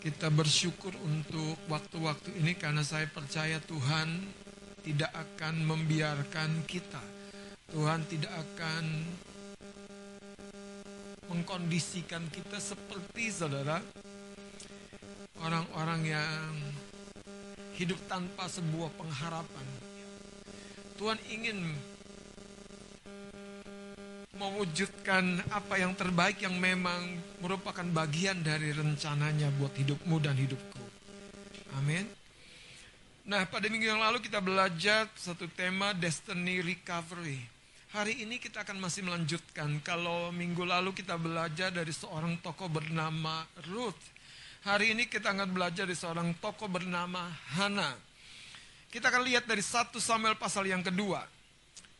Kita bersyukur untuk waktu-waktu ini karena saya percaya Tuhan tidak akan membiarkan kita. Tuhan tidak akan mengkondisikan kita seperti saudara orang-orang yang hidup tanpa sebuah pengharapan. Tuhan ingin mewujudkan apa yang terbaik yang memang merupakan bagian dari rencananya buat hidupmu dan hidupku. Amin. Nah, pada minggu yang lalu kita belajar satu tema Destiny Recovery. Hari ini kita akan masih melanjutkan. Kalau minggu lalu kita belajar dari seorang tokoh bernama Ruth. Hari ini kita akan belajar dari seorang tokoh bernama Hana. Kita akan lihat dari 1 Samuel pasal yang kedua.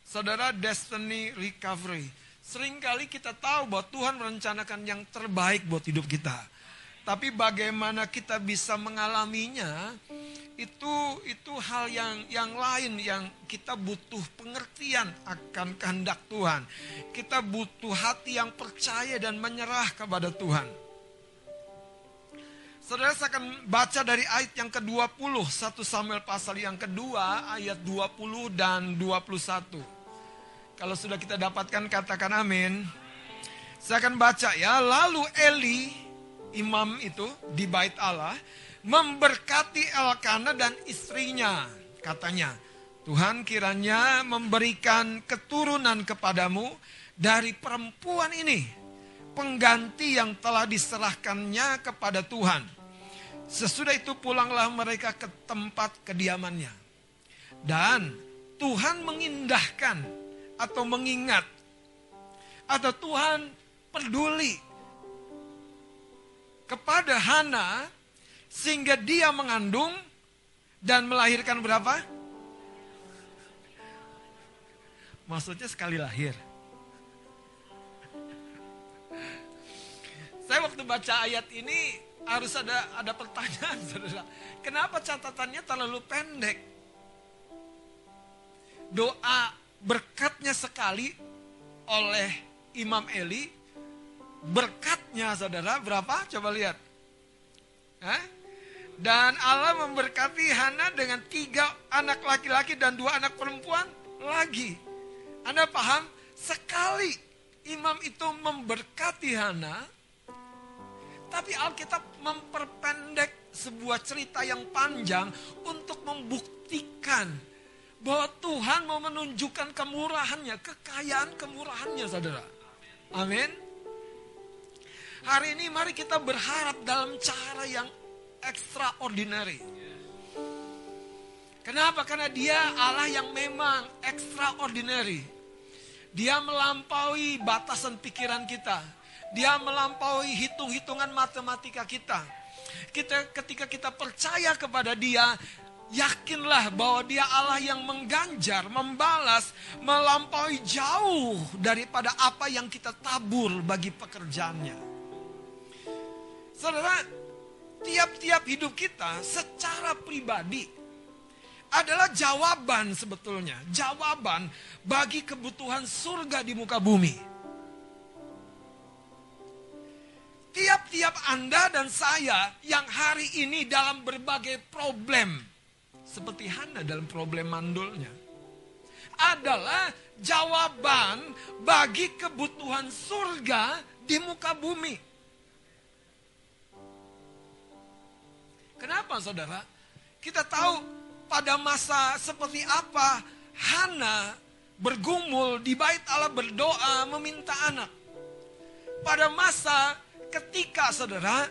Saudara, Destiny Recovery. Seringkali kita tahu bahwa Tuhan merencanakan yang terbaik buat hidup kita. Tapi bagaimana kita bisa mengalaminya itu itu hal yang yang lain yang kita butuh pengertian akan kehendak Tuhan. Kita butuh hati yang percaya dan menyerah kepada Tuhan. Saudara saya akan baca dari ayat yang ke-20 1 Samuel pasal yang kedua ayat 20 dan 21. Kalau sudah kita dapatkan katakan amin. Saya akan baca ya. Lalu Eli, imam itu di bait Allah, memberkati Elkana dan istrinya. Katanya, Tuhan kiranya memberikan keturunan kepadamu dari perempuan ini. Pengganti yang telah diserahkannya kepada Tuhan. Sesudah itu pulanglah mereka ke tempat kediamannya. Dan Tuhan mengindahkan atau mengingat atau Tuhan peduli kepada Hana sehingga dia mengandung dan melahirkan berapa? Maksudnya sekali lahir. Saya waktu baca ayat ini harus ada ada pertanyaan, saudara. Kenapa catatannya terlalu pendek? Doa berkatnya sekali oleh Imam Eli. Berkatnya saudara berapa? Coba lihat. Hah? Dan Allah memberkati Hana dengan tiga anak laki-laki dan dua anak perempuan lagi. Anda paham? Sekali imam itu memberkati Hana, tapi Alkitab memperpendek sebuah cerita yang panjang untuk membuktikan bahwa Tuhan mau menunjukkan kemurahannya, kekayaan kemurahannya saudara. Amin. Hari ini mari kita berharap dalam cara yang extraordinary. Kenapa? Karena dia Allah yang memang extraordinary. Dia melampaui batasan pikiran kita. Dia melampaui hitung-hitungan matematika kita. Kita ketika kita percaya kepada dia, Yakinlah bahwa dia Allah yang mengganjar, membalas, melampaui jauh daripada apa yang kita tabur bagi pekerjaannya. Saudara, tiap-tiap hidup kita secara pribadi adalah jawaban sebetulnya. Jawaban bagi kebutuhan surga di muka bumi. Tiap-tiap Anda dan saya yang hari ini dalam berbagai problem seperti Hana dalam problem mandulnya adalah jawaban bagi kebutuhan surga di muka bumi. Kenapa saudara? Kita tahu pada masa seperti apa Hana bergumul di bait Allah berdoa meminta anak. Pada masa ketika saudara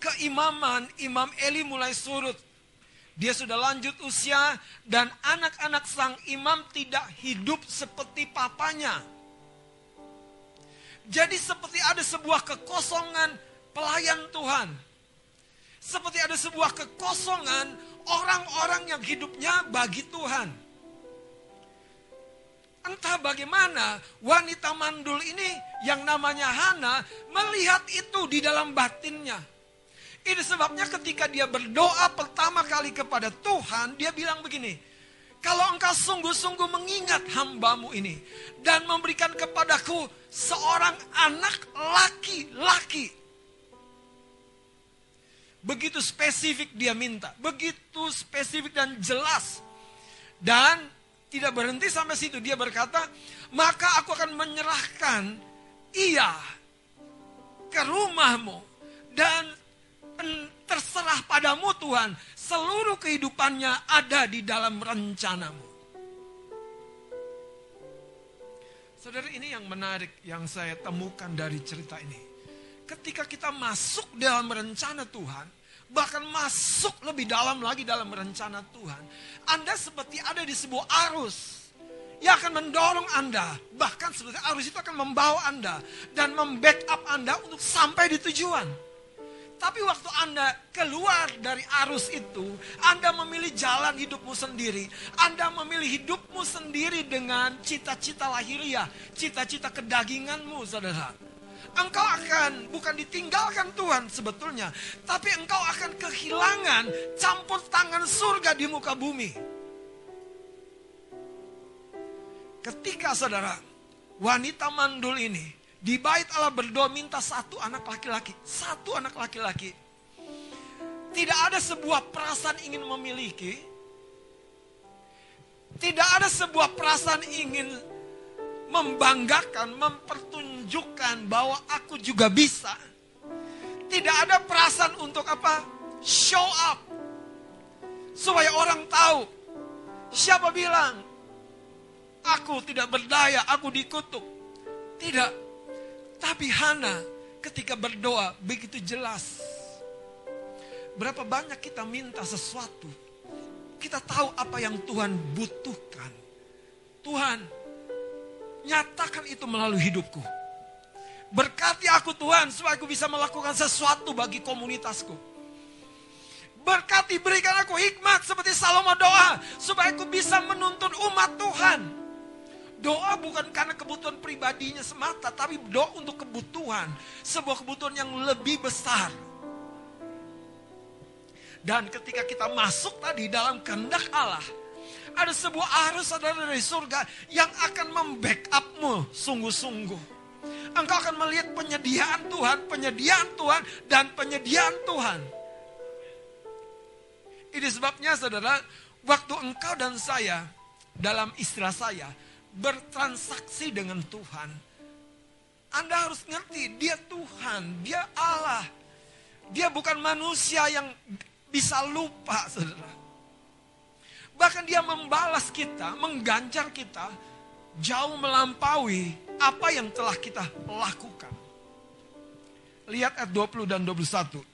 keimaman Imam Eli mulai surut dia sudah lanjut usia dan anak-anak sang imam tidak hidup seperti papanya. Jadi seperti ada sebuah kekosongan pelayan Tuhan. Seperti ada sebuah kekosongan orang-orang yang hidupnya bagi Tuhan. Entah bagaimana wanita mandul ini yang namanya Hana melihat itu di dalam batinnya. Ini sebabnya ketika dia berdoa pertama kali kepada Tuhan, dia bilang begini, kalau engkau sungguh-sungguh mengingat hambamu ini dan memberikan kepadaku seorang anak laki-laki. Begitu spesifik dia minta. Begitu spesifik dan jelas. Dan tidak berhenti sampai situ. Dia berkata, maka aku akan menyerahkan ia ke rumahmu. Dan terserah padamu Tuhan. Seluruh kehidupannya ada di dalam rencanamu. Saudara ini yang menarik yang saya temukan dari cerita ini. Ketika kita masuk dalam rencana Tuhan, bahkan masuk lebih dalam lagi dalam rencana Tuhan, Anda seperti ada di sebuah arus yang akan mendorong Anda, bahkan seperti arus itu akan membawa Anda dan membackup Anda untuk sampai di tujuan. Tapi waktu Anda keluar dari arus itu, Anda memilih jalan hidupmu sendiri. Anda memilih hidupmu sendiri dengan cita-cita lahiriah, cita-cita kedaginganmu, saudara. Engkau akan bukan ditinggalkan Tuhan sebetulnya, tapi engkau akan kehilangan campur tangan surga di muka bumi. Ketika saudara, wanita mandul ini di bait Allah berdoa minta satu anak laki-laki. Satu anak laki-laki. Tidak ada sebuah perasaan ingin memiliki. Tidak ada sebuah perasaan ingin membanggakan, mempertunjukkan bahwa aku juga bisa. Tidak ada perasaan untuk apa? Show up. Supaya orang tahu. Siapa bilang? Aku tidak berdaya, aku dikutuk. Tidak. Tapi Hana ketika berdoa begitu jelas. Berapa banyak kita minta sesuatu. Kita tahu apa yang Tuhan butuhkan. Tuhan, nyatakan itu melalui hidupku. Berkati aku Tuhan supaya aku bisa melakukan sesuatu bagi komunitasku. Berkati berikan aku hikmat seperti Salomo doa supaya aku bisa menuntun umat Tuhan. Doa bukan karena kebutuhan pribadinya semata, tapi doa untuk kebutuhan. Sebuah kebutuhan yang lebih besar. Dan ketika kita masuk tadi dalam kehendak Allah, ada sebuah arus saudara dari surga yang akan membackup-mu sungguh-sungguh. Engkau akan melihat penyediaan Tuhan, penyediaan Tuhan, dan penyediaan Tuhan. Ini sebabnya saudara, waktu engkau dan saya dalam istilah saya bertransaksi dengan Tuhan, Anda harus ngerti, dia Tuhan, dia Allah. Dia bukan manusia yang bisa lupa, saudara. Bahkan dia membalas kita, mengganjar kita, jauh melampaui apa yang telah kita lakukan. Lihat ayat 20 dan 21.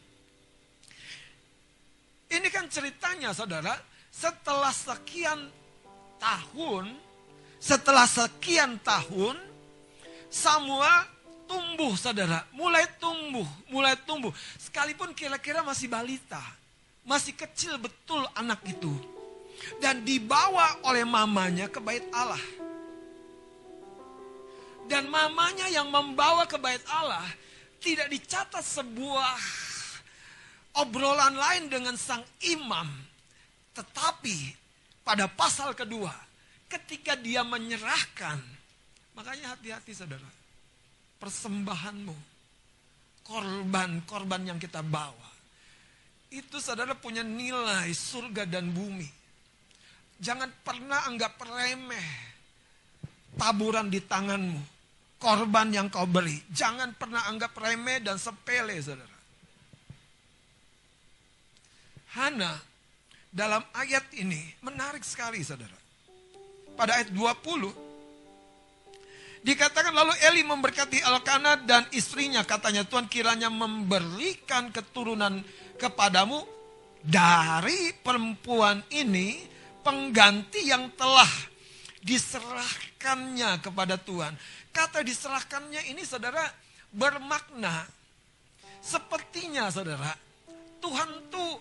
Ini kan ceritanya saudara, setelah sekian tahun setelah sekian tahun, Samuel tumbuh saudara. Mulai tumbuh, mulai tumbuh. Sekalipun kira-kira masih balita. Masih kecil betul anak itu. Dan dibawa oleh mamanya ke bait Allah. Dan mamanya yang membawa ke bait Allah tidak dicatat sebuah obrolan lain dengan sang imam. Tetapi pada pasal kedua, ketika dia menyerahkan, makanya hati-hati saudara, persembahanmu, korban-korban yang kita bawa, itu saudara punya nilai surga dan bumi. Jangan pernah anggap remeh taburan di tanganmu, korban yang kau beri. Jangan pernah anggap remeh dan sepele saudara. Hana dalam ayat ini menarik sekali saudara pada ayat 20. Dikatakan lalu Eli memberkati Elkana dan istrinya. Katanya Tuhan kiranya memberikan keturunan kepadamu dari perempuan ini pengganti yang telah diserahkannya kepada Tuhan. Kata diserahkannya ini saudara bermakna sepertinya saudara Tuhan tuh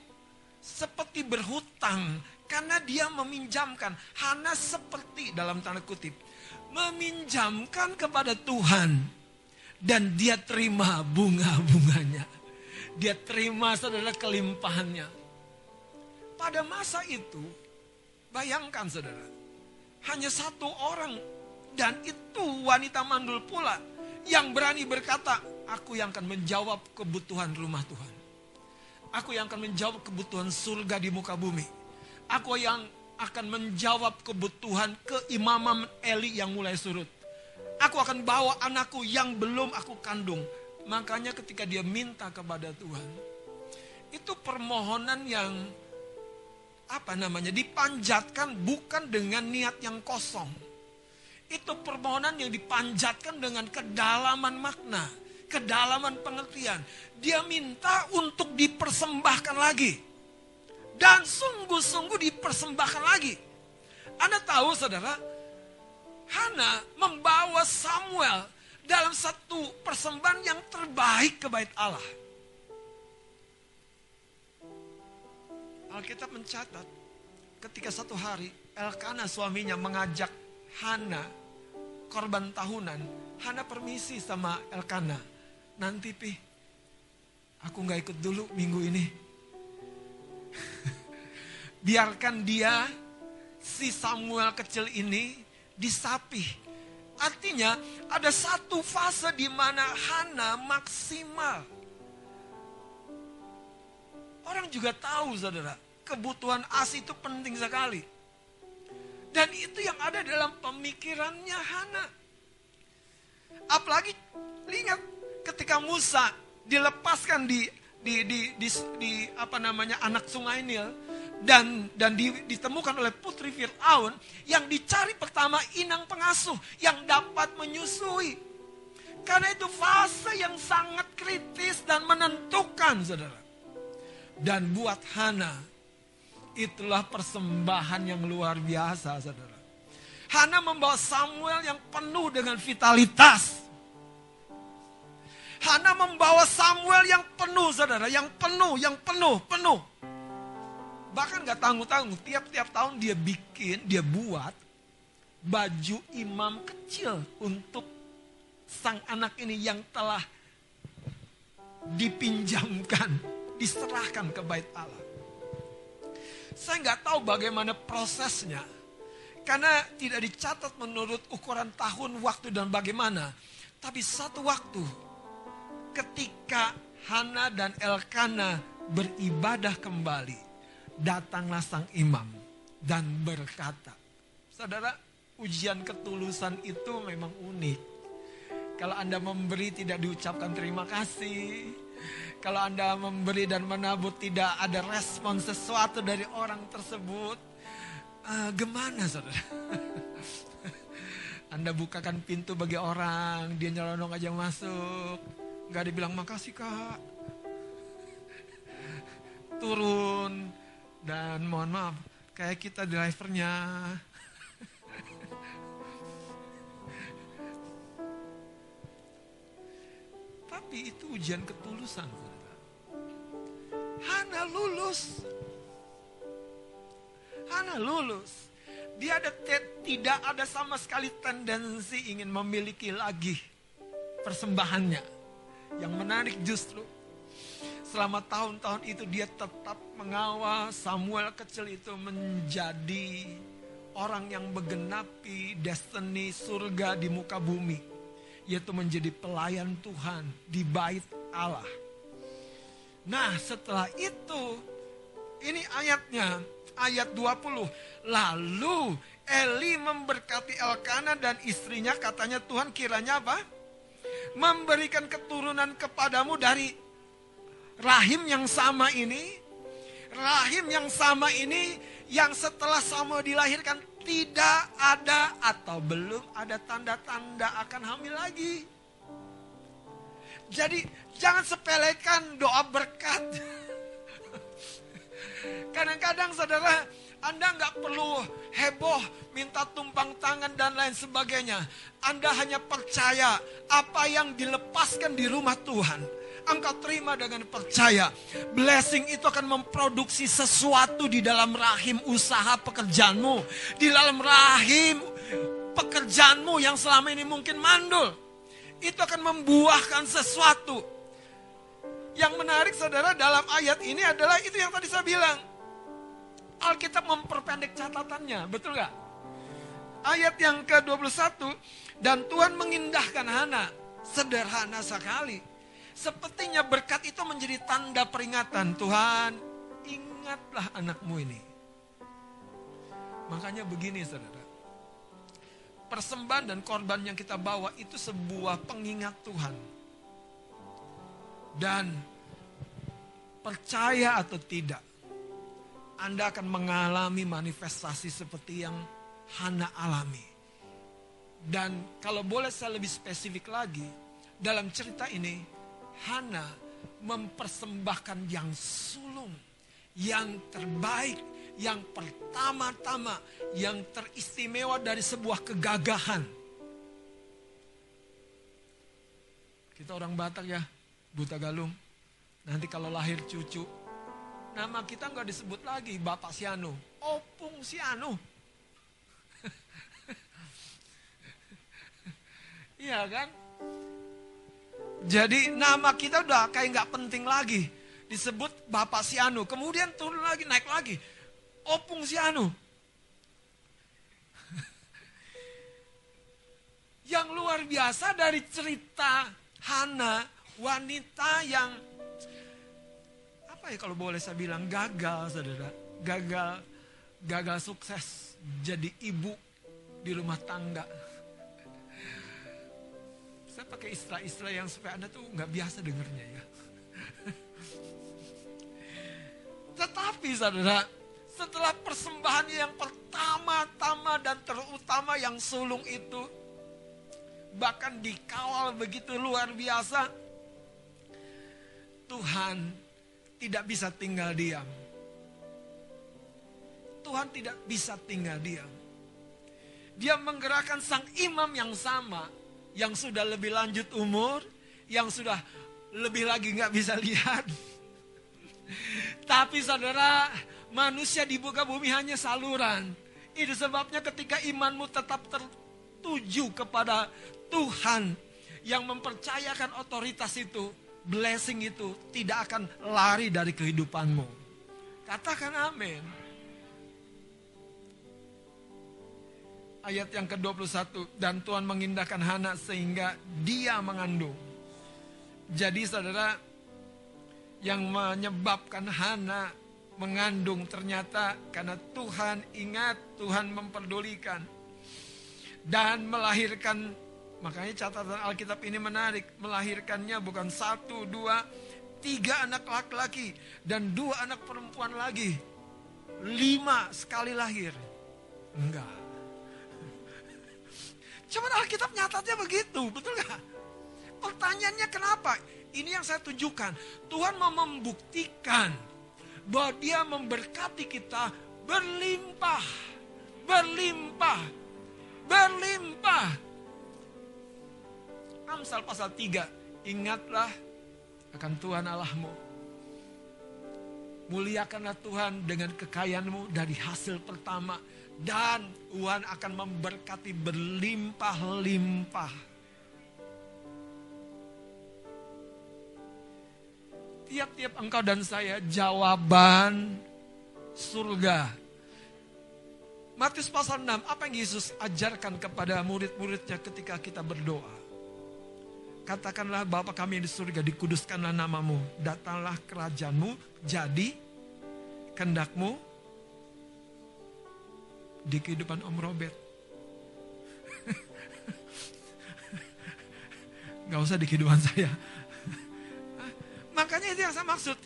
seperti berhutang karena dia meminjamkan. Hana seperti dalam tanda kutip. Meminjamkan kepada Tuhan. Dan dia terima bunga-bunganya. Dia terima saudara kelimpahannya. Pada masa itu, bayangkan saudara. Hanya satu orang dan itu wanita mandul pula yang berani berkata, aku yang akan menjawab kebutuhan rumah Tuhan. Aku yang akan menjawab kebutuhan surga di muka bumi. Aku yang akan menjawab kebutuhan keimaman Eli yang mulai surut. Aku akan bawa anakku yang belum aku kandung. Makanya ketika dia minta kepada Tuhan, itu permohonan yang apa namanya dipanjatkan bukan dengan niat yang kosong. Itu permohonan yang dipanjatkan dengan kedalaman makna, kedalaman pengertian. Dia minta untuk dipersembahkan lagi. Dan sungguh-sungguh dipersembahkan lagi. Anda tahu saudara, Hana membawa Samuel dalam satu persembahan yang terbaik ke bait Allah. Alkitab mencatat ketika satu hari Elkana suaminya mengajak Hana korban tahunan. Hana permisi sama Elkana. Nanti pi, aku nggak ikut dulu minggu ini. Biarkan dia si Samuel kecil ini disapih. Artinya ada satu fase di mana Hana maksimal. Orang juga tahu saudara, kebutuhan ASI itu penting sekali. Dan itu yang ada dalam pemikirannya Hana. Apalagi lihat ketika Musa dilepaskan di di di di, di apa namanya anak sungai Nil dan dan di, ditemukan oleh putri Firaun yang dicari pertama inang pengasuh yang dapat menyusui. Karena itu fase yang sangat kritis dan menentukan, saudara. Dan buat Hana, itulah persembahan yang luar biasa, saudara. Hana membawa Samuel yang penuh dengan vitalitas. Hana membawa Samuel yang penuh, saudara. Yang penuh, yang penuh, penuh. Bahkan gak tanggung-tanggung. Tiap-tiap tahun dia bikin, dia buat baju imam kecil untuk sang anak ini yang telah dipinjamkan diserahkan ke bait Allah. Saya nggak tahu bagaimana prosesnya. Karena tidak dicatat menurut ukuran tahun, waktu, dan bagaimana. Tapi satu waktu, ketika Hana dan Elkana beribadah kembali, datanglah sang imam dan berkata, Saudara, ujian ketulusan itu memang unik. Kalau Anda memberi tidak diucapkan terima kasih, kalau Anda memberi dan menabur tidak ada respon sesuatu dari orang tersebut, uh, gimana saudara? anda bukakan pintu bagi orang, dia nyelonong aja masuk. Gak dibilang makasih kak. Turun. Dan mohon maaf, kayak kita drivernya. Tapi itu ujian ketulusan. Hana lulus. Hana lulus. Dia ada tidak ada sama sekali tendensi ingin memiliki lagi persembahannya. Yang menarik justru selama tahun-tahun itu dia tetap mengawal Samuel kecil itu menjadi orang yang menggenapi destiny surga di muka bumi. Yaitu menjadi pelayan Tuhan di bait Allah. Nah setelah itu, ini ayatnya, ayat 20. Lalu Eli memberkati Elkana dan istrinya katanya Tuhan kiranya apa? Memberikan keturunan kepadamu dari rahim yang sama ini. Rahim yang sama ini yang setelah Samuel dilahirkan tidak ada atau belum ada tanda-tanda akan hamil lagi. Jadi jangan sepelekan doa berkat. Kadang-kadang saudara, Anda nggak perlu heboh, minta tumpang tangan dan lain sebagainya. Anda hanya percaya apa yang dilepaskan di rumah Tuhan. Engkau terima dengan percaya. Blessing itu akan memproduksi sesuatu di dalam rahim usaha pekerjaanmu. Di dalam rahim pekerjaanmu yang selama ini mungkin mandul itu akan membuahkan sesuatu. Yang menarik saudara dalam ayat ini adalah itu yang tadi saya bilang. Alkitab memperpendek catatannya, betul gak? Ayat yang ke-21, dan Tuhan mengindahkan Hana, sederhana sekali. Sepertinya berkat itu menjadi tanda peringatan. Tuhan, ingatlah anakmu ini. Makanya begini saudara. Persembahan dan korban yang kita bawa itu sebuah pengingat Tuhan. Dan percaya atau tidak, Anda akan mengalami manifestasi seperti yang Hana alami. Dan kalau boleh saya lebih spesifik lagi, dalam cerita ini Hana mempersembahkan yang sulung, yang terbaik, yang pertama-tama, yang teristimewa dari sebuah kegagahan. Kita orang Batak ya, buta galung. Nanti kalau lahir cucu, nama kita nggak disebut lagi Bapak Siano, Opung Siano. Iya kan? Jadi nama kita udah kayak nggak penting lagi. Disebut Bapak Sianu. Kemudian turun lagi, naik lagi. Opung Sianu. yang luar biasa dari cerita Hana, wanita yang apa ya kalau boleh saya bilang gagal, saudara. Gagal, gagal sukses jadi ibu di rumah tangga saya pakai istilah-istilah yang supaya Anda tuh nggak biasa dengernya ya. Tetapi saudara, setelah persembahan yang pertama-tama dan terutama yang sulung itu, bahkan dikawal begitu luar biasa, Tuhan tidak bisa tinggal diam. Tuhan tidak bisa tinggal diam. Dia menggerakkan sang imam yang sama yang sudah lebih lanjut umur, yang sudah lebih lagi nggak bisa lihat. Tapi saudara, manusia di muka bumi hanya saluran. Itu sebabnya ketika imanmu tetap tertuju kepada Tuhan yang mempercayakan otoritas itu, blessing itu tidak akan lari dari kehidupanmu. Katakan amin. ayat yang ke-21 dan Tuhan mengindahkan Hana sehingga dia mengandung. Jadi saudara yang menyebabkan Hana mengandung ternyata karena Tuhan ingat, Tuhan memperdulikan dan melahirkan makanya catatan Alkitab ini menarik melahirkannya bukan satu dua tiga anak laki-laki dan dua anak perempuan lagi lima sekali lahir enggak Cuman Alkitab nyatanya begitu, betul gak? Pertanyaannya kenapa? Ini yang saya tunjukkan. Tuhan mau membuktikan bahwa dia memberkati kita berlimpah. Berlimpah. Berlimpah. Amsal pasal 3. Ingatlah akan Tuhan Allahmu. Muliakanlah Tuhan dengan kekayaanmu dari hasil pertama dan Tuhan akan memberkati berlimpah-limpah. Tiap-tiap engkau dan saya jawaban surga. Matius pasal 6, apa yang Yesus ajarkan kepada murid-muridnya ketika kita berdoa? Katakanlah Bapa kami di surga, dikuduskanlah namamu, datanglah kerajaanmu, jadi kendakmu di kehidupan Om Robert. Gak usah di kehidupan saya. Makanya itu yang saya maksud.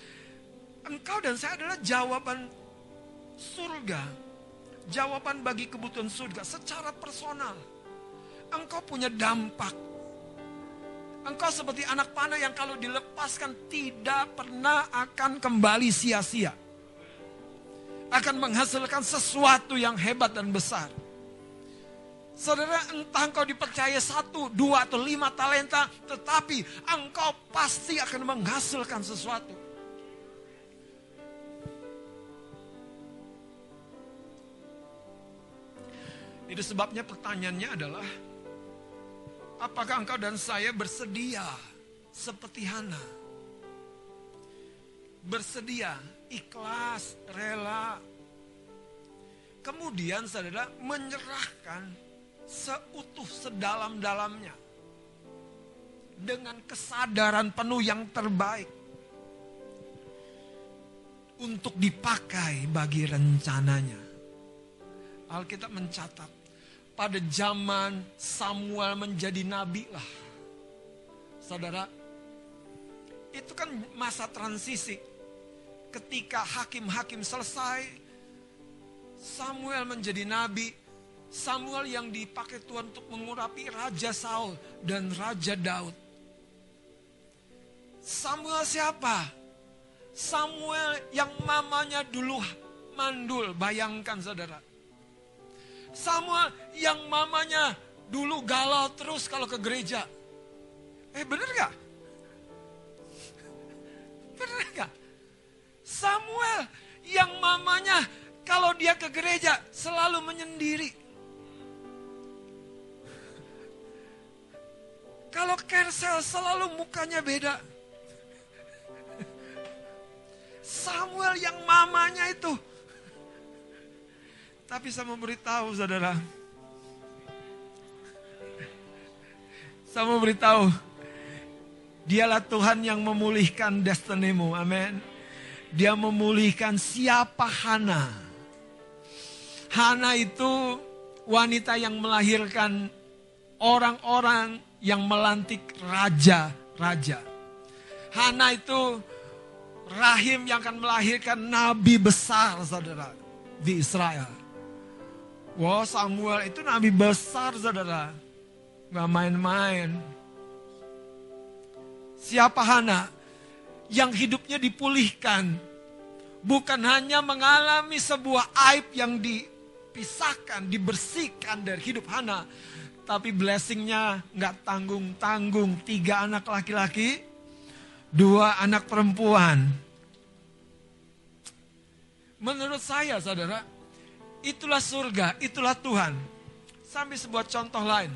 Engkau dan saya adalah jawaban surga. Jawaban bagi kebutuhan surga secara personal. Engkau punya dampak. Engkau seperti anak panah yang kalau dilepaskan tidak pernah akan kembali sia-sia akan menghasilkan sesuatu yang hebat dan besar. Saudara, entah engkau dipercaya satu, dua, atau lima talenta, tetapi engkau pasti akan menghasilkan sesuatu. Itu sebabnya pertanyaannya adalah, apakah engkau dan saya bersedia seperti Hana? Bersedia ikhlas, rela. Kemudian saudara menyerahkan seutuh sedalam-dalamnya. dengan kesadaran penuh yang terbaik untuk dipakai bagi rencananya. Alkitab mencatat pada zaman Samuel menjadi nabi lah. Saudara, itu kan masa transisi. Ketika hakim-hakim selesai, Samuel menjadi nabi. Samuel yang dipakai Tuhan untuk mengurapi Raja Saul dan Raja Daud. Samuel siapa? Samuel yang mamanya dulu mandul, bayangkan saudara. Samuel yang mamanya dulu galau terus kalau ke gereja. Eh bener gak? Bener gak? Samuel yang mamanya kalau dia ke gereja selalu menyendiri. Kalau Kersel selalu mukanya beda. Samuel yang mamanya itu. Tapi saya mau beritahu saudara. Saya mau beritahu. Dialah Tuhan yang memulihkan destinimu. Amin. Dia memulihkan siapa Hana. Hana itu wanita yang melahirkan orang-orang yang melantik raja-raja. Hana itu rahim yang akan melahirkan nabi besar, saudara, di Israel. Wow, Samuel itu nabi besar, saudara. Gak main-main. Siapa Hana? Yang hidupnya dipulihkan. Bukan hanya mengalami sebuah aib yang dipisahkan, dibersihkan dari hidup Hana tapi blessingnya nggak tanggung-tanggung. Tiga anak laki-laki, dua anak perempuan. Menurut saya saudara, itulah surga, itulah Tuhan. Sampai sebuah contoh lain.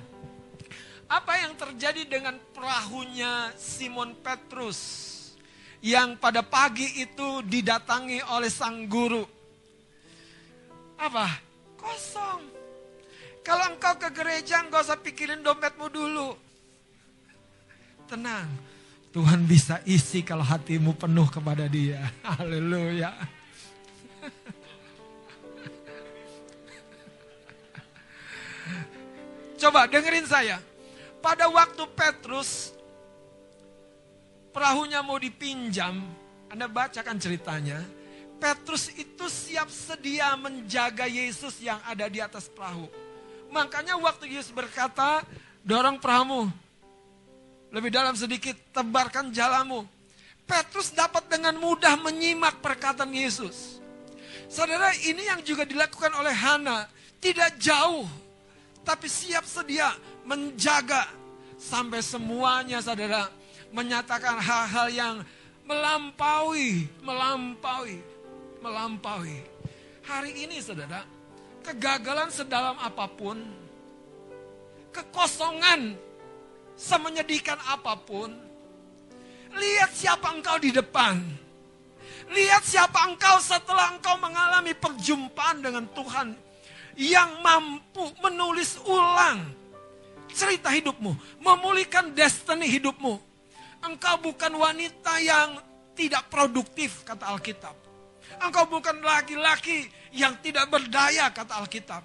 Apa yang terjadi dengan perahunya Simon Petrus yang pada pagi itu didatangi oleh sang guru? Apa? Kosong. Kalau engkau ke gereja, engkau usah pikirin dompetmu dulu. Tenang, Tuhan bisa isi kalau hatimu penuh kepada dia. Haleluya. Coba dengerin saya. Pada waktu Petrus perahunya mau dipinjam, Anda bacakan ceritanya. Petrus itu siap sedia menjaga Yesus yang ada di atas perahu. Makanya waktu Yesus berkata, dorong perahu lebih dalam sedikit, tebarkan jalamu. Petrus dapat dengan mudah menyimak perkataan Yesus. Saudara, ini yang juga dilakukan oleh Hana. Tidak jauh, tapi siap sedia menjaga sampai semuanya saudara menyatakan hal-hal yang melampaui, melampaui, melampaui. Hari ini saudara, kegagalan sedalam apa pun, kekosongan semenyedihkan apa pun, lihat siapa engkau di depan. Lihat siapa engkau setelah engkau mengalami perjumpaan dengan Tuhan yang mampu menulis ulang cerita hidupmu, memulihkan destiny hidupmu. Engkau bukan wanita yang tidak produktif, kata Alkitab. Engkau bukan laki-laki yang tidak berdaya, kata Alkitab.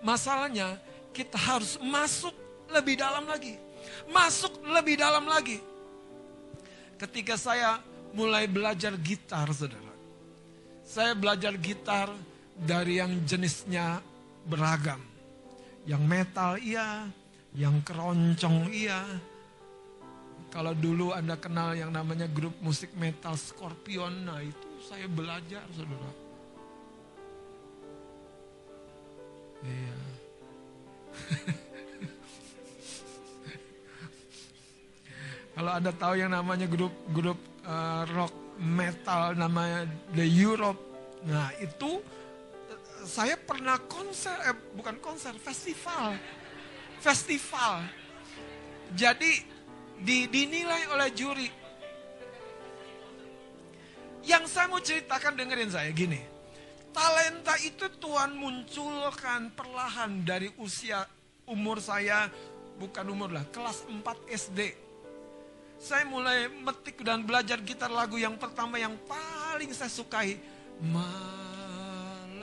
Masalahnya, kita harus masuk lebih dalam lagi. Masuk lebih dalam lagi. Ketika saya mulai belajar gitar, saudara. Saya belajar gitar dari yang jenisnya beragam. Yang metal iya, yang keroncong iya. Kalau dulu Anda kenal yang namanya grup musik metal Scorpion, nah itu saya belajar, saudara. Iya. Kalau ada tahu yang namanya grup grup uh, rock metal namanya The Europe, nah itu saya pernah konser, eh, bukan konser, festival, festival. Jadi di, dinilai oleh juri yang saya mau ceritakan dengerin saya gini. Talenta itu Tuhan munculkan perlahan dari usia umur saya bukan umur lah, kelas 4 SD. saya mulai metik dan belajar gitar lagu yang pertama yang paling saya sukai.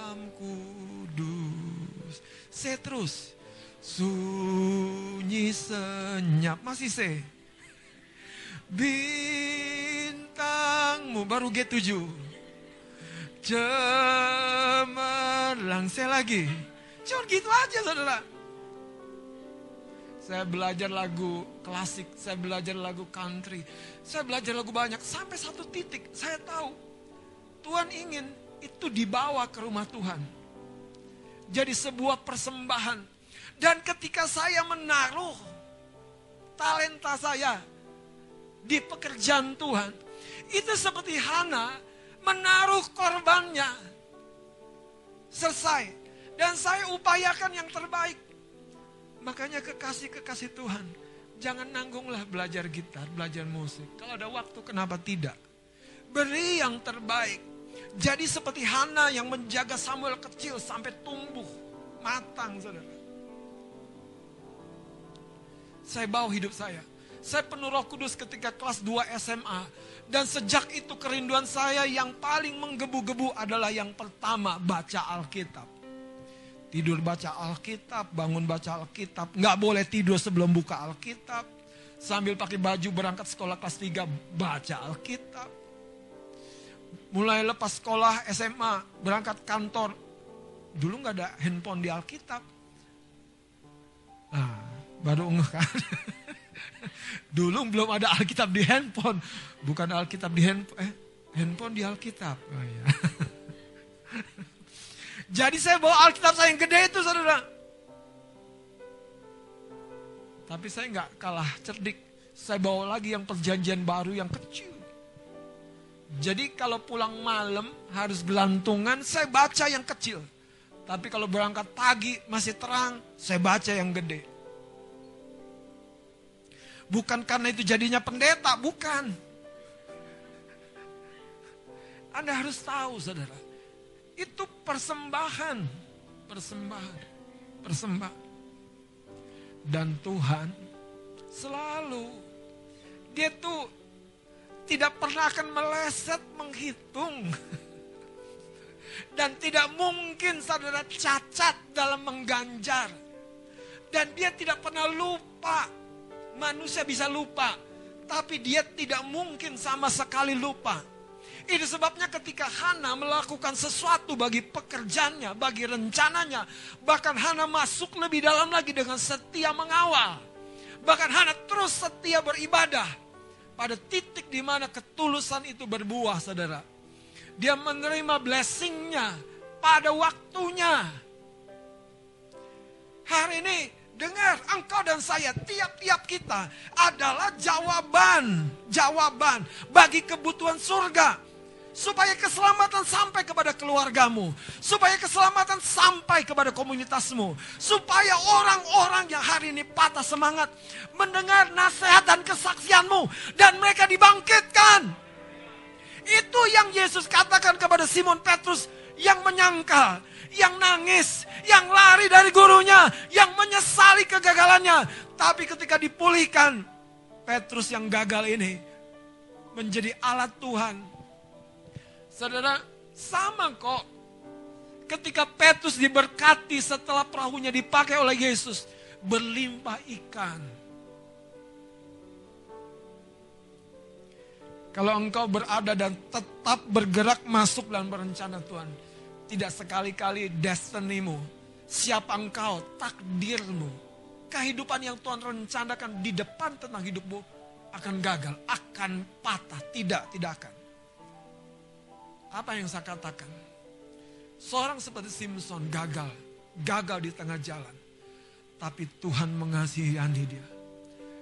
Malam kudus. Saya terus. Sunyi senyap. Masih saya. Bintangmu baru G7. Cemerlang saya lagi. Cuma gitu aja saudara. Saya belajar lagu klasik, saya belajar lagu country, saya belajar lagu banyak. Sampai satu titik saya tahu Tuhan ingin itu dibawa ke rumah Tuhan. Jadi sebuah persembahan. Dan ketika saya menaruh talenta saya di pekerjaan Tuhan, itu seperti Hana menaruh korbannya. Selesai. Dan saya upayakan yang terbaik. Makanya kekasih-kekasih Tuhan, jangan nanggunglah belajar gitar, belajar musik. Kalau ada waktu, kenapa tidak? Beri yang terbaik. Jadi seperti Hana yang menjaga Samuel kecil sampai tumbuh matang, saudara. Saya bawa hidup saya. Saya penuh roh kudus ketika kelas 2 SMA. Dan sejak itu kerinduan saya yang paling menggebu-gebu adalah yang pertama baca Alkitab. Tidur baca Alkitab, bangun baca Alkitab. Nggak boleh tidur sebelum buka Alkitab. Sambil pakai baju berangkat sekolah kelas 3, baca Alkitab. Mulai lepas sekolah SMA, berangkat kantor. Dulu nggak ada handphone di Alkitab. Nah, baru ngeh kan. Dulu belum ada Alkitab di handphone. Bukan Alkitab di handphone. Eh, handphone di Alkitab. Oh, iya. Jadi saya bawa Alkitab saya yang gede itu saudara. Tapi saya nggak kalah cerdik. Saya bawa lagi yang perjanjian baru yang kecil. Jadi kalau pulang malam harus gelantungan, saya baca yang kecil. Tapi kalau berangkat pagi masih terang, saya baca yang gede. Bukan karena itu jadinya pendeta, bukan. Anda harus tahu saudara itu persembahan, persembahan, persembahan. Dan Tuhan selalu dia tuh tidak pernah akan meleset menghitung. Dan tidak mungkin saudara cacat dalam mengganjar. Dan dia tidak pernah lupa. Manusia bisa lupa. Tapi dia tidak mungkin sama sekali lupa. Itu sebabnya ketika Hana melakukan sesuatu bagi pekerjaannya, bagi rencananya, bahkan Hana masuk lebih dalam lagi dengan setia mengawal. Bahkan Hana terus setia beribadah pada titik di mana ketulusan itu berbuah, saudara. Dia menerima blessingnya pada waktunya. Hari ini dengar engkau dan saya tiap-tiap kita adalah jawaban, jawaban bagi kebutuhan surga supaya keselamatan sampai kepada keluargamu, supaya keselamatan sampai kepada komunitasmu, supaya orang-orang yang hari ini patah semangat mendengar nasihat dan kesaksianmu dan mereka dibangkitkan. Itu yang Yesus katakan kepada Simon Petrus yang menyangkal, yang nangis, yang lari dari gurunya, yang menyesali kegagalannya. Tapi ketika dipulihkan, Petrus yang gagal ini menjadi alat Tuhan Saudara, sama kok. Ketika Petrus diberkati setelah perahunya dipakai oleh Yesus, berlimpah ikan. Kalau engkau berada dan tetap bergerak masuk dalam rencana Tuhan. Tidak sekali-kali destinimu, siapa engkau, takdirmu, kehidupan yang Tuhan rencanakan di depan tentang hidupmu akan gagal, akan patah, tidak, tidak akan. Apa yang saya katakan? Seorang seperti Simpson gagal, gagal di tengah jalan. Tapi Tuhan mengasihani dia.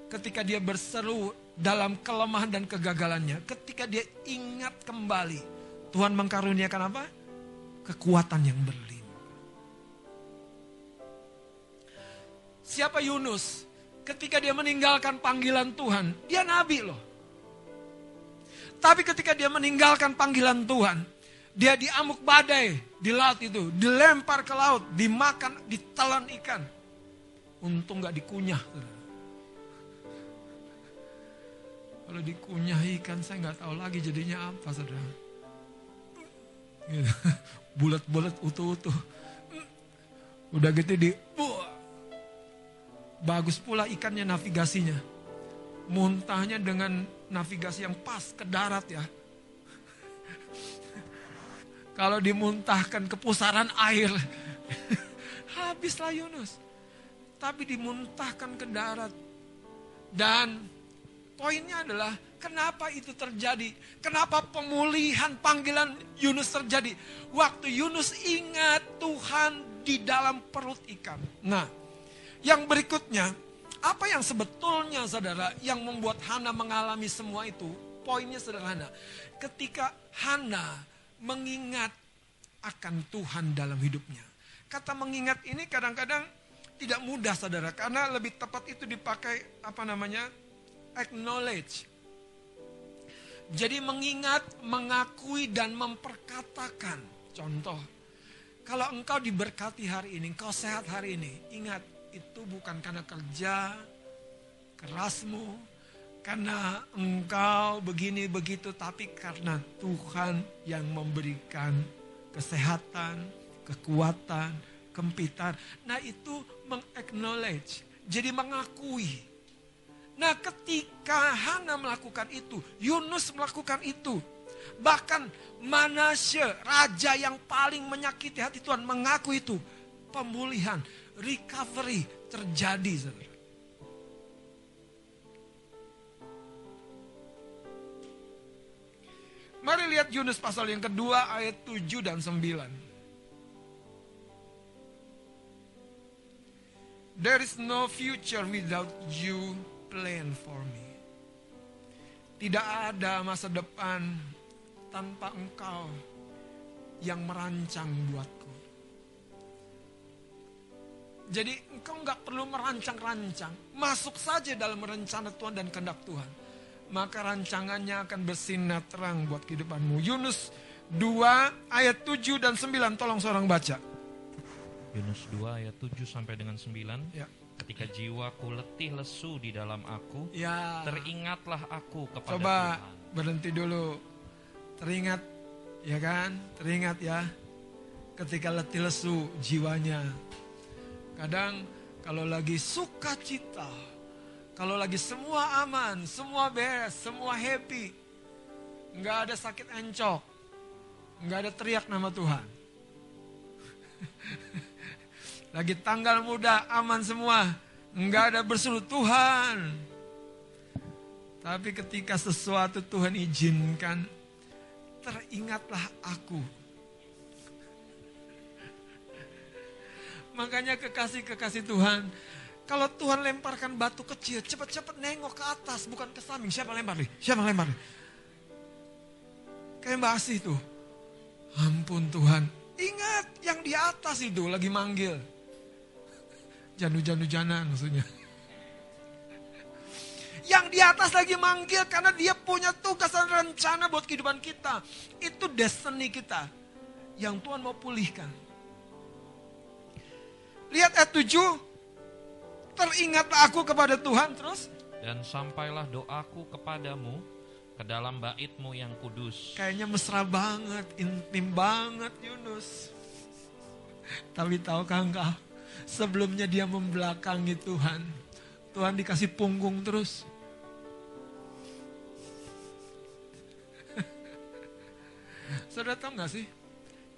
Ketika dia berseru dalam kelemahan dan kegagalannya, ketika dia ingat kembali, Tuhan mengkaruniakan apa? Kekuatan yang berlimpah. Siapa Yunus? Ketika dia meninggalkan panggilan Tuhan, dia nabi loh. Tapi ketika dia meninggalkan panggilan Tuhan, dia diamuk badai di laut itu, dilempar ke laut, dimakan, ditelan ikan. Untung gak dikunyah. Kalau dikunyah ikan saya nggak tahu lagi jadinya apa saudara. Bulat-bulat utuh-utuh. Udah gitu di. Bagus pula ikannya navigasinya. Muntahnya dengan navigasi yang pas ke darat ya. Kalau dimuntahkan ke pusaran air, habislah Yunus. Tapi dimuntahkan ke darat. Dan poinnya adalah kenapa itu terjadi? Kenapa pemulihan panggilan Yunus terjadi? Waktu Yunus ingat Tuhan di dalam perut ikan. Nah, yang berikutnya, apa yang sebetulnya saudara yang membuat Hana mengalami semua itu? Poinnya sederhana. Ketika Hana mengingat akan Tuhan dalam hidupnya. Kata mengingat ini kadang-kadang tidak mudah saudara. Karena lebih tepat itu dipakai apa namanya? Acknowledge. Jadi mengingat, mengakui dan memperkatakan. Contoh, kalau engkau diberkati hari ini, engkau sehat hari ini, ingat itu bukan karena kerja kerasmu, karena engkau begini begitu, tapi karena Tuhan yang memberikan kesehatan, kekuatan, kempitan. Nah itu mengaknowledge, jadi mengakui. Nah ketika Hana melakukan itu, Yunus melakukan itu. Bahkan Manasye, raja yang paling menyakiti hati Tuhan, mengaku itu. Pemulihan, recovery terjadi. Saudara. Mari lihat Yunus pasal yang kedua ayat 7 dan 9. There is no future without you plan for me. Tidak ada masa depan tanpa engkau yang merancang buatku. Jadi engkau nggak perlu merancang-rancang. Masuk saja dalam rencana Tuhan dan kehendak Tuhan maka rancangannya akan bersinar terang buat kehidupanmu. Yunus 2 ayat 7 dan 9 tolong seorang baca. Yunus 2 ayat 7 sampai dengan 9. Ya. Ketika jiwaku letih lesu di dalam aku, ya. teringatlah aku kepada Coba Tuhan. berhenti dulu. Teringat ya kan? Teringat ya. Ketika letih lesu jiwanya. Kadang kalau lagi sukacita, kalau lagi semua aman, semua beres, semua happy. Nggak ada sakit encok. Nggak ada teriak nama Tuhan. lagi tanggal muda, aman semua. Nggak ada berseru Tuhan. Tapi ketika sesuatu Tuhan izinkan, teringatlah aku. Makanya kekasih-kekasih Tuhan, kalau Tuhan lemparkan batu kecil, cepat-cepat nengok ke atas, bukan ke samping. Siapa lempar nih? Siapa lempar nih? Kayak Mbak Asih tuh. Ampun Tuhan. Ingat yang di atas itu lagi manggil. Janu-janu-janan maksudnya. Yang di atas lagi manggil karena dia punya tugas dan rencana buat kehidupan kita. Itu destiny kita. Yang Tuhan mau pulihkan. Lihat ayat 7. Teringatlah aku kepada Tuhan terus. Dan sampailah doaku kepadamu ke dalam baitmu yang kudus. Kayaknya mesra banget, intim banget Yunus. Tapi tahukah engkau, sebelumnya dia membelakangi Tuhan. Tuhan dikasih punggung terus. Saudara tahu gak sih?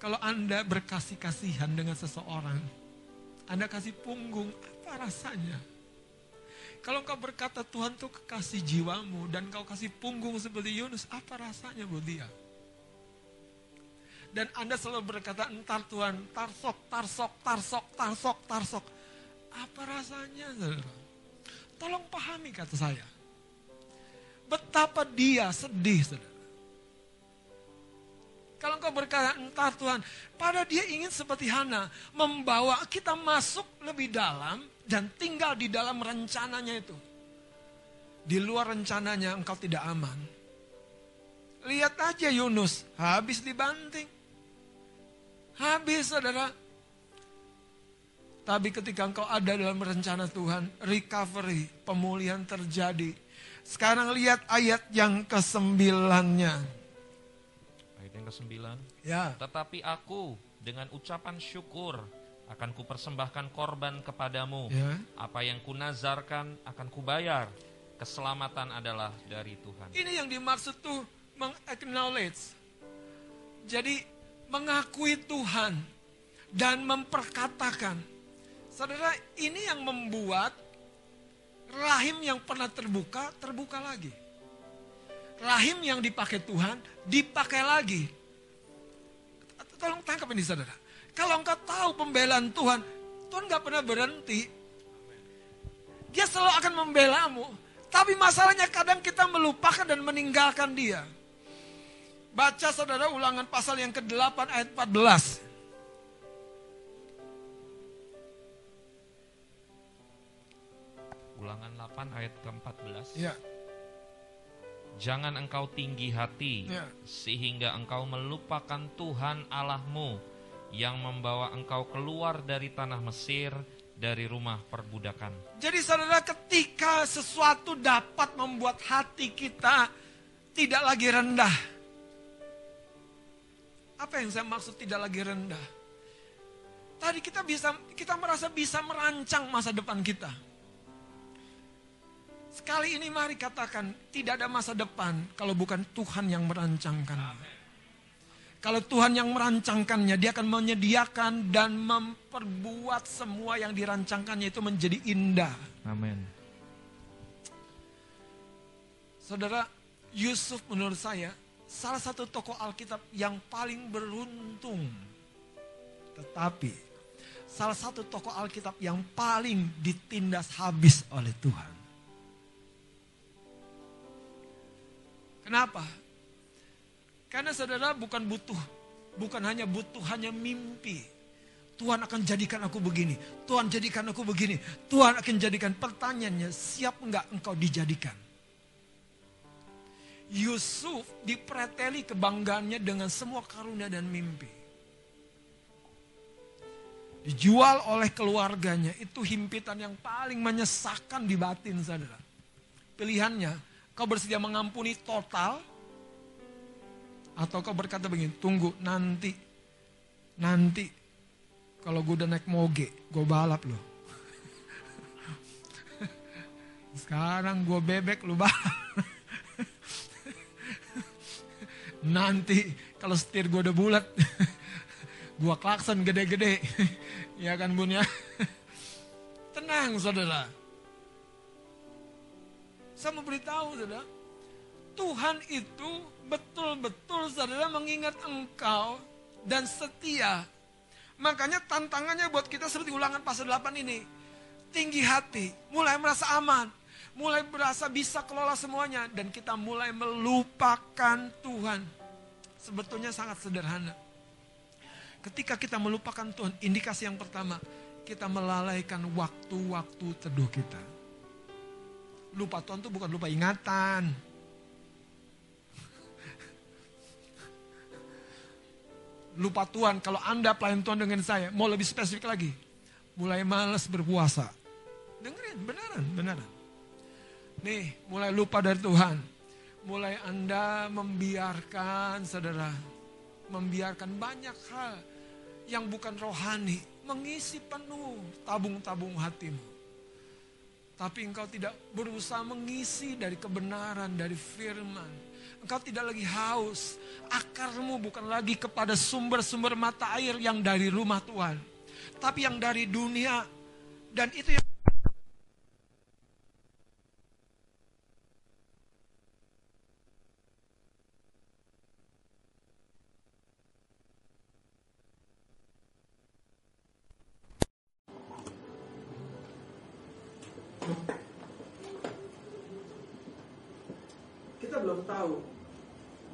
Kalau Anda berkasih kasihan dengan seseorang, Anda kasih punggung, apa rasanya? Kalau kau berkata Tuhan tuh kekasih jiwamu dan kau kasih punggung seperti Yunus, apa rasanya buat dia? Dan Anda selalu berkata, entar Tuhan, tarsok, tarsok, tarsok, tarsok, tarsok. Apa rasanya, saudara? Tolong pahami kata saya. Betapa dia sedih, saudara. Kalau engkau berkata, entar Tuhan, pada dia ingin seperti Hana, membawa kita masuk lebih dalam dan tinggal di dalam rencananya itu. Di luar rencananya engkau tidak aman. Lihat aja Yunus, habis dibanting. Habis saudara. Tapi ketika engkau ada dalam rencana Tuhan, recovery, pemulihan terjadi. Sekarang lihat ayat yang kesembilannya. Ayat yang kesembilan. Ya. Tetapi aku dengan ucapan syukur akan kupersembahkan korban kepadamu. Ya. Apa yang kunazarkan akan kubayar. Keselamatan adalah dari Tuhan. Ini yang dimaksud tuh meng-acknowledge. Jadi mengakui Tuhan dan memperkatakan. Saudara, ini yang membuat rahim yang pernah terbuka, terbuka lagi. Rahim yang dipakai Tuhan, dipakai lagi. Tolong tangkap ini saudara. Kalau engkau tahu pembelaan Tuhan, Tuhan gak pernah berhenti. Dia selalu akan membelamu. Tapi masalahnya kadang kita melupakan dan meninggalkan dia. Baca saudara ulangan pasal yang ke-8 ayat 14. Ulangan 8 ayat ke-14. Ya. Jangan engkau tinggi hati Ya. sehingga engkau melupakan Tuhan Allahmu yang membawa engkau keluar dari tanah Mesir dari rumah perbudakan. Jadi saudara ketika sesuatu dapat membuat hati kita tidak lagi rendah. Apa yang saya maksud tidak lagi rendah? Tadi kita bisa kita merasa bisa merancang masa depan kita. Sekali ini mari katakan tidak ada masa depan kalau bukan Tuhan yang merancangkan. Kalau Tuhan yang merancangkannya, dia akan menyediakan dan memperbuat semua yang dirancangkannya itu menjadi indah. Amin. Saudara, Yusuf menurut saya salah satu tokoh Alkitab yang paling beruntung. Tetapi salah satu tokoh Alkitab yang paling ditindas habis oleh Tuhan. Kenapa? Karena saudara bukan butuh, bukan hanya butuh hanya mimpi. Tuhan akan jadikan aku begini, Tuhan jadikan aku begini, Tuhan akan jadikan pertanyaannya siap enggak engkau dijadikan? Yusuf dipreteli kebanggaannya dengan semua karunia dan mimpi. Dijual oleh keluarganya itu himpitan yang paling menyesakan di batin saudara. Pilihannya, kau bersedia mengampuni total atau kau berkata begini, tunggu nanti, nanti kalau gue udah naik moge, gue balap loh. Sekarang gue bebek lu balap. nanti kalau setir gue udah bulat, gue klakson gede-gede. ya kan bun ya? Tenang saudara. Saya mau beritahu saudara, Tuhan itu betul-betul saudara mengingat engkau dan setia. Makanya tantangannya buat kita seperti ulangan pasal 8 ini. Tinggi hati, mulai merasa aman, mulai merasa bisa kelola semuanya. Dan kita mulai melupakan Tuhan. Sebetulnya sangat sederhana. Ketika kita melupakan Tuhan, indikasi yang pertama, kita melalaikan waktu-waktu teduh kita. Lupa Tuhan itu bukan lupa ingatan. lupa Tuhan. Kalau Anda pelayan Tuhan dengan saya, mau lebih spesifik lagi. Mulai males berpuasa. Dengerin, beneran, beneran. Nih, mulai lupa dari Tuhan. Mulai Anda membiarkan, saudara. Membiarkan banyak hal yang bukan rohani. Mengisi penuh tabung-tabung hatimu. Tapi engkau tidak berusaha mengisi dari kebenaran, dari firman engkau tidak lagi haus. Akarmu bukan lagi kepada sumber-sumber mata air yang dari rumah Tuhan. Tapi yang dari dunia. Dan itu yang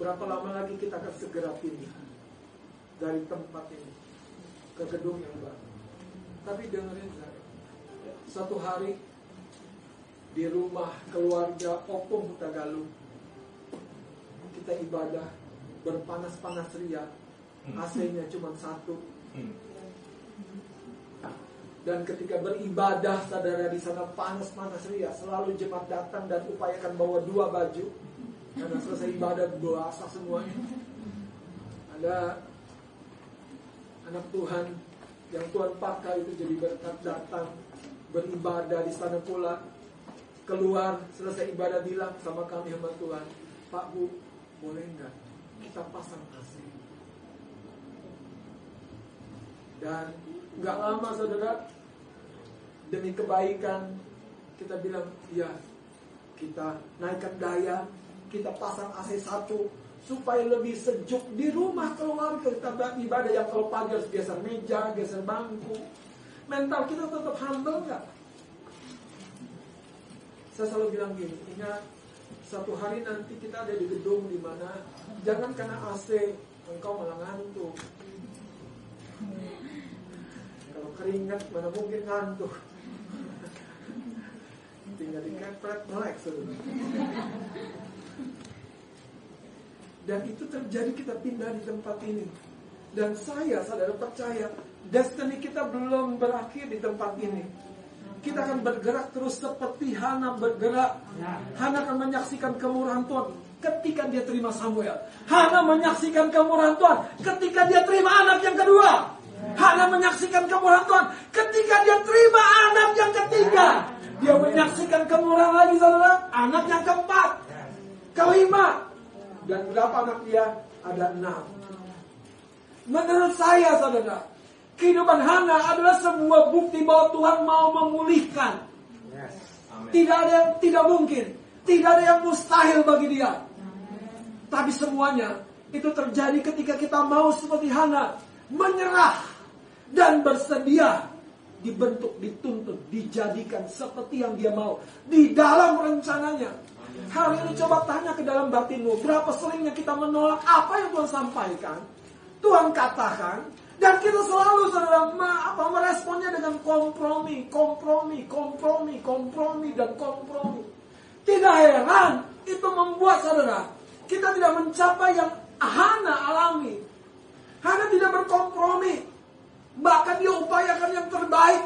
berapa lama lagi kita akan segera pindah dari tempat ini ke gedung yang baru. Tapi dengerin saya, satu hari di rumah keluarga Opung Hutagalu kita ibadah berpanas-panas ria, AC-nya cuma satu. Dan ketika beribadah saudara di sana panas-panas ria, selalu jemaat datang dan upayakan bawa dua baju. Karena selesai ibadah basah semuanya. Ada anak Tuhan yang Tuhan pakai itu jadi berkat datang beribadah di sana pula keluar selesai ibadah bilang sama kami sama Tuhan Pak Bu boleh nggak kita pasang AC dan nggak lama saudara demi kebaikan kita bilang ya kita naikkan daya kita pasang AC satu supaya lebih sejuk di rumah keluarga kita ibadah yang kalau pagi harus geser meja, geser bangku. Mental kita tetap humble nggak? Saya selalu bilang gini, ingat satu hari nanti kita ada di gedung di mana jangan karena AC engkau malah ngantuk. Kalau keringat mana mungkin ngantuk. Tinggal dikepret melek saudara. Dan itu terjadi kita pindah di tempat ini. Dan saya saudara percaya destiny kita belum berakhir di tempat ini. Kita akan bergerak terus seperti Hana bergerak. Hana akan menyaksikan kemurahan Tuhan ketika dia terima Samuel. Hana menyaksikan kemurahan Tuhan ketika dia terima anak yang kedua. Hana menyaksikan kemurahan Tuhan ketika dia terima anak yang ketiga. Dia menyaksikan kemurahan lagi saudara, anak yang keempat, kelima, dan berapa anak dia? Ada enam. Menurut saya, saudara, kehidupan Hana adalah sebuah bukti bahwa Tuhan mau memulihkan. Tidak ada yang tidak mungkin, tidak ada yang mustahil bagi dia. Tapi semuanya itu terjadi ketika kita mau seperti Hana menyerah dan bersedia dibentuk, dituntut, dijadikan seperti yang dia mau di dalam rencananya. Hari ini coba tanya ke dalam batinmu, berapa seringnya kita menolak apa yang Tuhan sampaikan, Tuhan katakan, dan kita selalu saudara apa meresponnya dengan kompromi, kompromi, kompromi, kompromi dan kompromi. Tidak heran itu membuat saudara kita tidak mencapai yang Hana alami. Hana tidak berkompromi. Bahkan dia upayakan yang terbaik.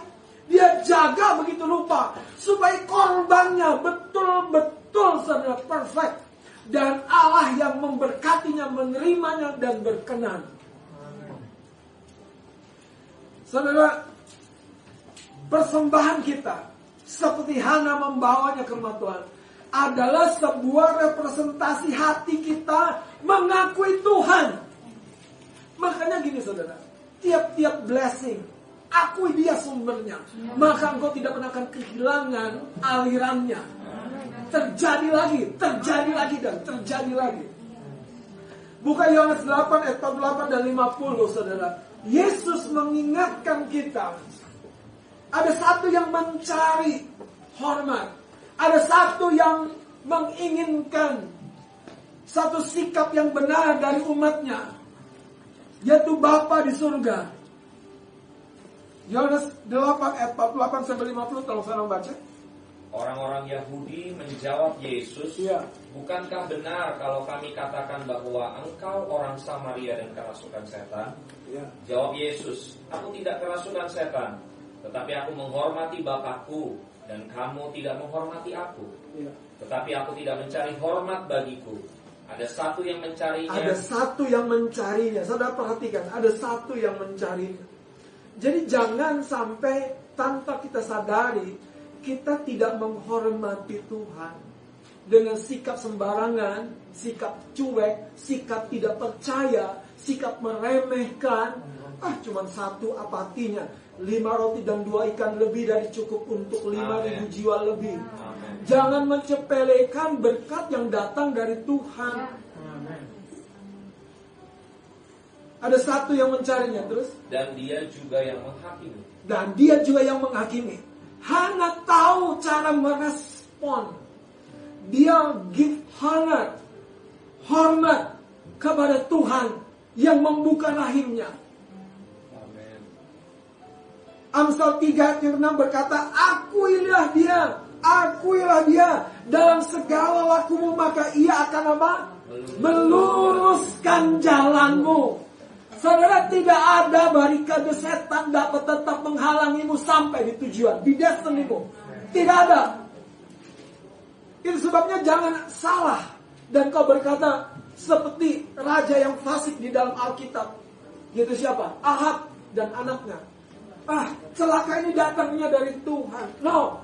Dia jaga begitu lupa supaya korbannya betul-betul betul saudara perfect dan Allah yang memberkatinya menerimanya dan berkenan. Saudara, persembahan kita seperti Hana membawanya ke rumah Tuhan adalah sebuah representasi hati kita mengakui Tuhan. Makanya gini saudara, tiap-tiap blessing akui dia sumbernya, maka engkau tidak pernah akan kehilangan alirannya terjadi lagi, terjadi lagi dan terjadi lagi. Buka Yohanes 8 ayat 48 dan 50 saudara. Yesus mengingatkan kita. Ada satu yang mencari hormat. Ada satu yang menginginkan satu sikap yang benar dari umatnya. Yaitu Bapa di surga. Yohanes 8 ayat 48 sampai 50 tolong saya baca. Orang-orang Yahudi menjawab Yesus, ya. Bukankah benar kalau kami katakan bahwa engkau orang Samaria dan kerasukan setan? Ya. Jawab Yesus, Aku tidak kerasukan setan, tetapi aku menghormati Bapakku dan kamu tidak menghormati aku. Ya. Tetapi aku tidak mencari hormat bagiku. Ada satu yang mencarinya. Ada satu yang mencarinya. Saudara perhatikan, ada satu yang mencarinya. Jadi jangan sampai tanpa kita sadari kita tidak menghormati Tuhan dengan sikap sembarangan, sikap cuek, sikap tidak percaya, sikap meremehkan. Ah, cuma satu apatinya. Lima roti dan dua ikan lebih dari cukup untuk lima ribu jiwa lebih. Amen. Jangan mencepelekan berkat yang datang dari Tuhan. Ada satu yang mencarinya terus. Dan dia juga yang menghakimi. Dan dia juga yang menghakimi. Hana tahu cara merespon. Dia give honor, hormat kepada Tuhan yang membuka rahimnya. Amen. Amsal 3 ayat 6 berkata, Akuilah dia, akuilah dia dalam segala lakumu maka ia akan apa? Meluruskan jalanmu. Saudara tidak ada barikade setan dapat tetap menghalangimu sampai di tujuan, di destinimu. Tidak ada. Itu sebabnya jangan salah dan kau berkata seperti raja yang fasik di dalam Alkitab. Yaitu siapa? Ahab dan anaknya. Ah, celaka ini datangnya dari Tuhan. No.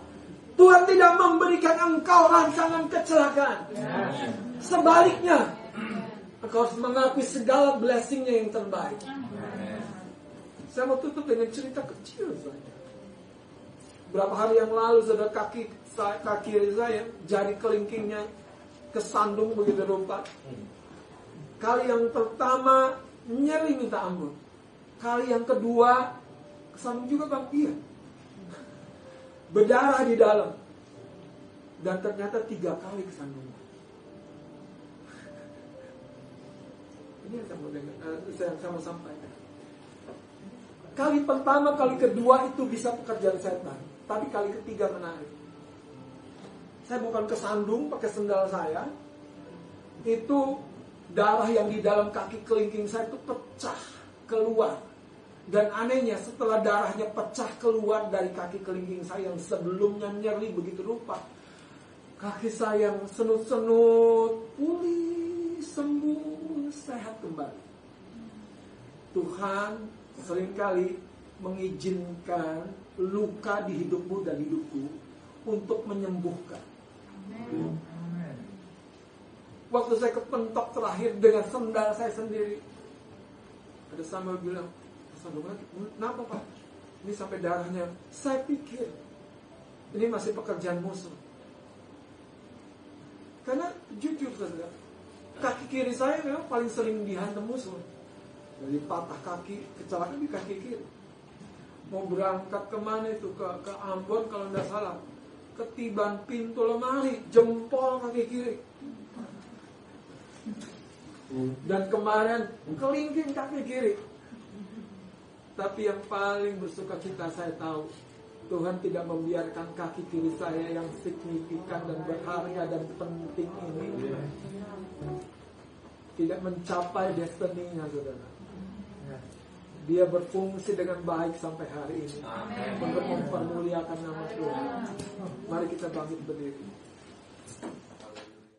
Tuhan tidak memberikan engkau rancangan kecelakaan. Sebaliknya, engkau harus mengakui segala blessingnya yang terbaik. Saya mau tutup dengan cerita kecil saja. Berapa hari yang lalu, saudara kaki kaki saya, jari kelingkingnya kesandung begitu rupa. Kali yang pertama nyeri minta ampun. Kali yang kedua kesandung juga bang, iya. Berdarah di dalam. Dan ternyata tiga kali kesandung. Ini yang saya mau, dengar, uh, saya, saya mau sampaikan. Kali pertama, kali kedua itu bisa pekerjaan setan. Tapi kali ketiga menarik. Saya bukan kesandung pakai sendal saya. Itu darah yang di dalam kaki kelingking saya itu pecah keluar. Dan anehnya setelah darahnya pecah keluar dari kaki kelingking saya yang sebelumnya nyeri begitu rupa. Kaki saya yang senut-senut, pulih, sembuh, sehat kembali. Tuhan sering kali mengizinkan luka di hidupmu dan hidupku untuk menyembuhkan. Waktu saya kepentok terakhir dengan sendal saya sendiri, ada Samuel bilang, Samuel, kenapa pak? Ini sampai darahnya. Saya pikir ini masih pekerjaan musuh. Karena jujur saja, kaki kiri saya memang paling sering dihantam musuh. Dari patah kaki, kecelakaan di kaki kiri. Mau berangkat ke mana itu? Ke, ke Ambon kalau tidak salah ketiban pintu lemari, jempol kaki kiri. Dan kemarin kelingking kaki kiri. Tapi yang paling bersuka cita saya tahu Tuhan tidak membiarkan kaki kiri saya yang signifikan dan berharga dan penting ini tidak mencapai destininya saudara. Dia berfungsi dengan baik sampai hari ini Amen. untuk mempermuliakan nama Tuhan. Mari kita bangkit berdiri.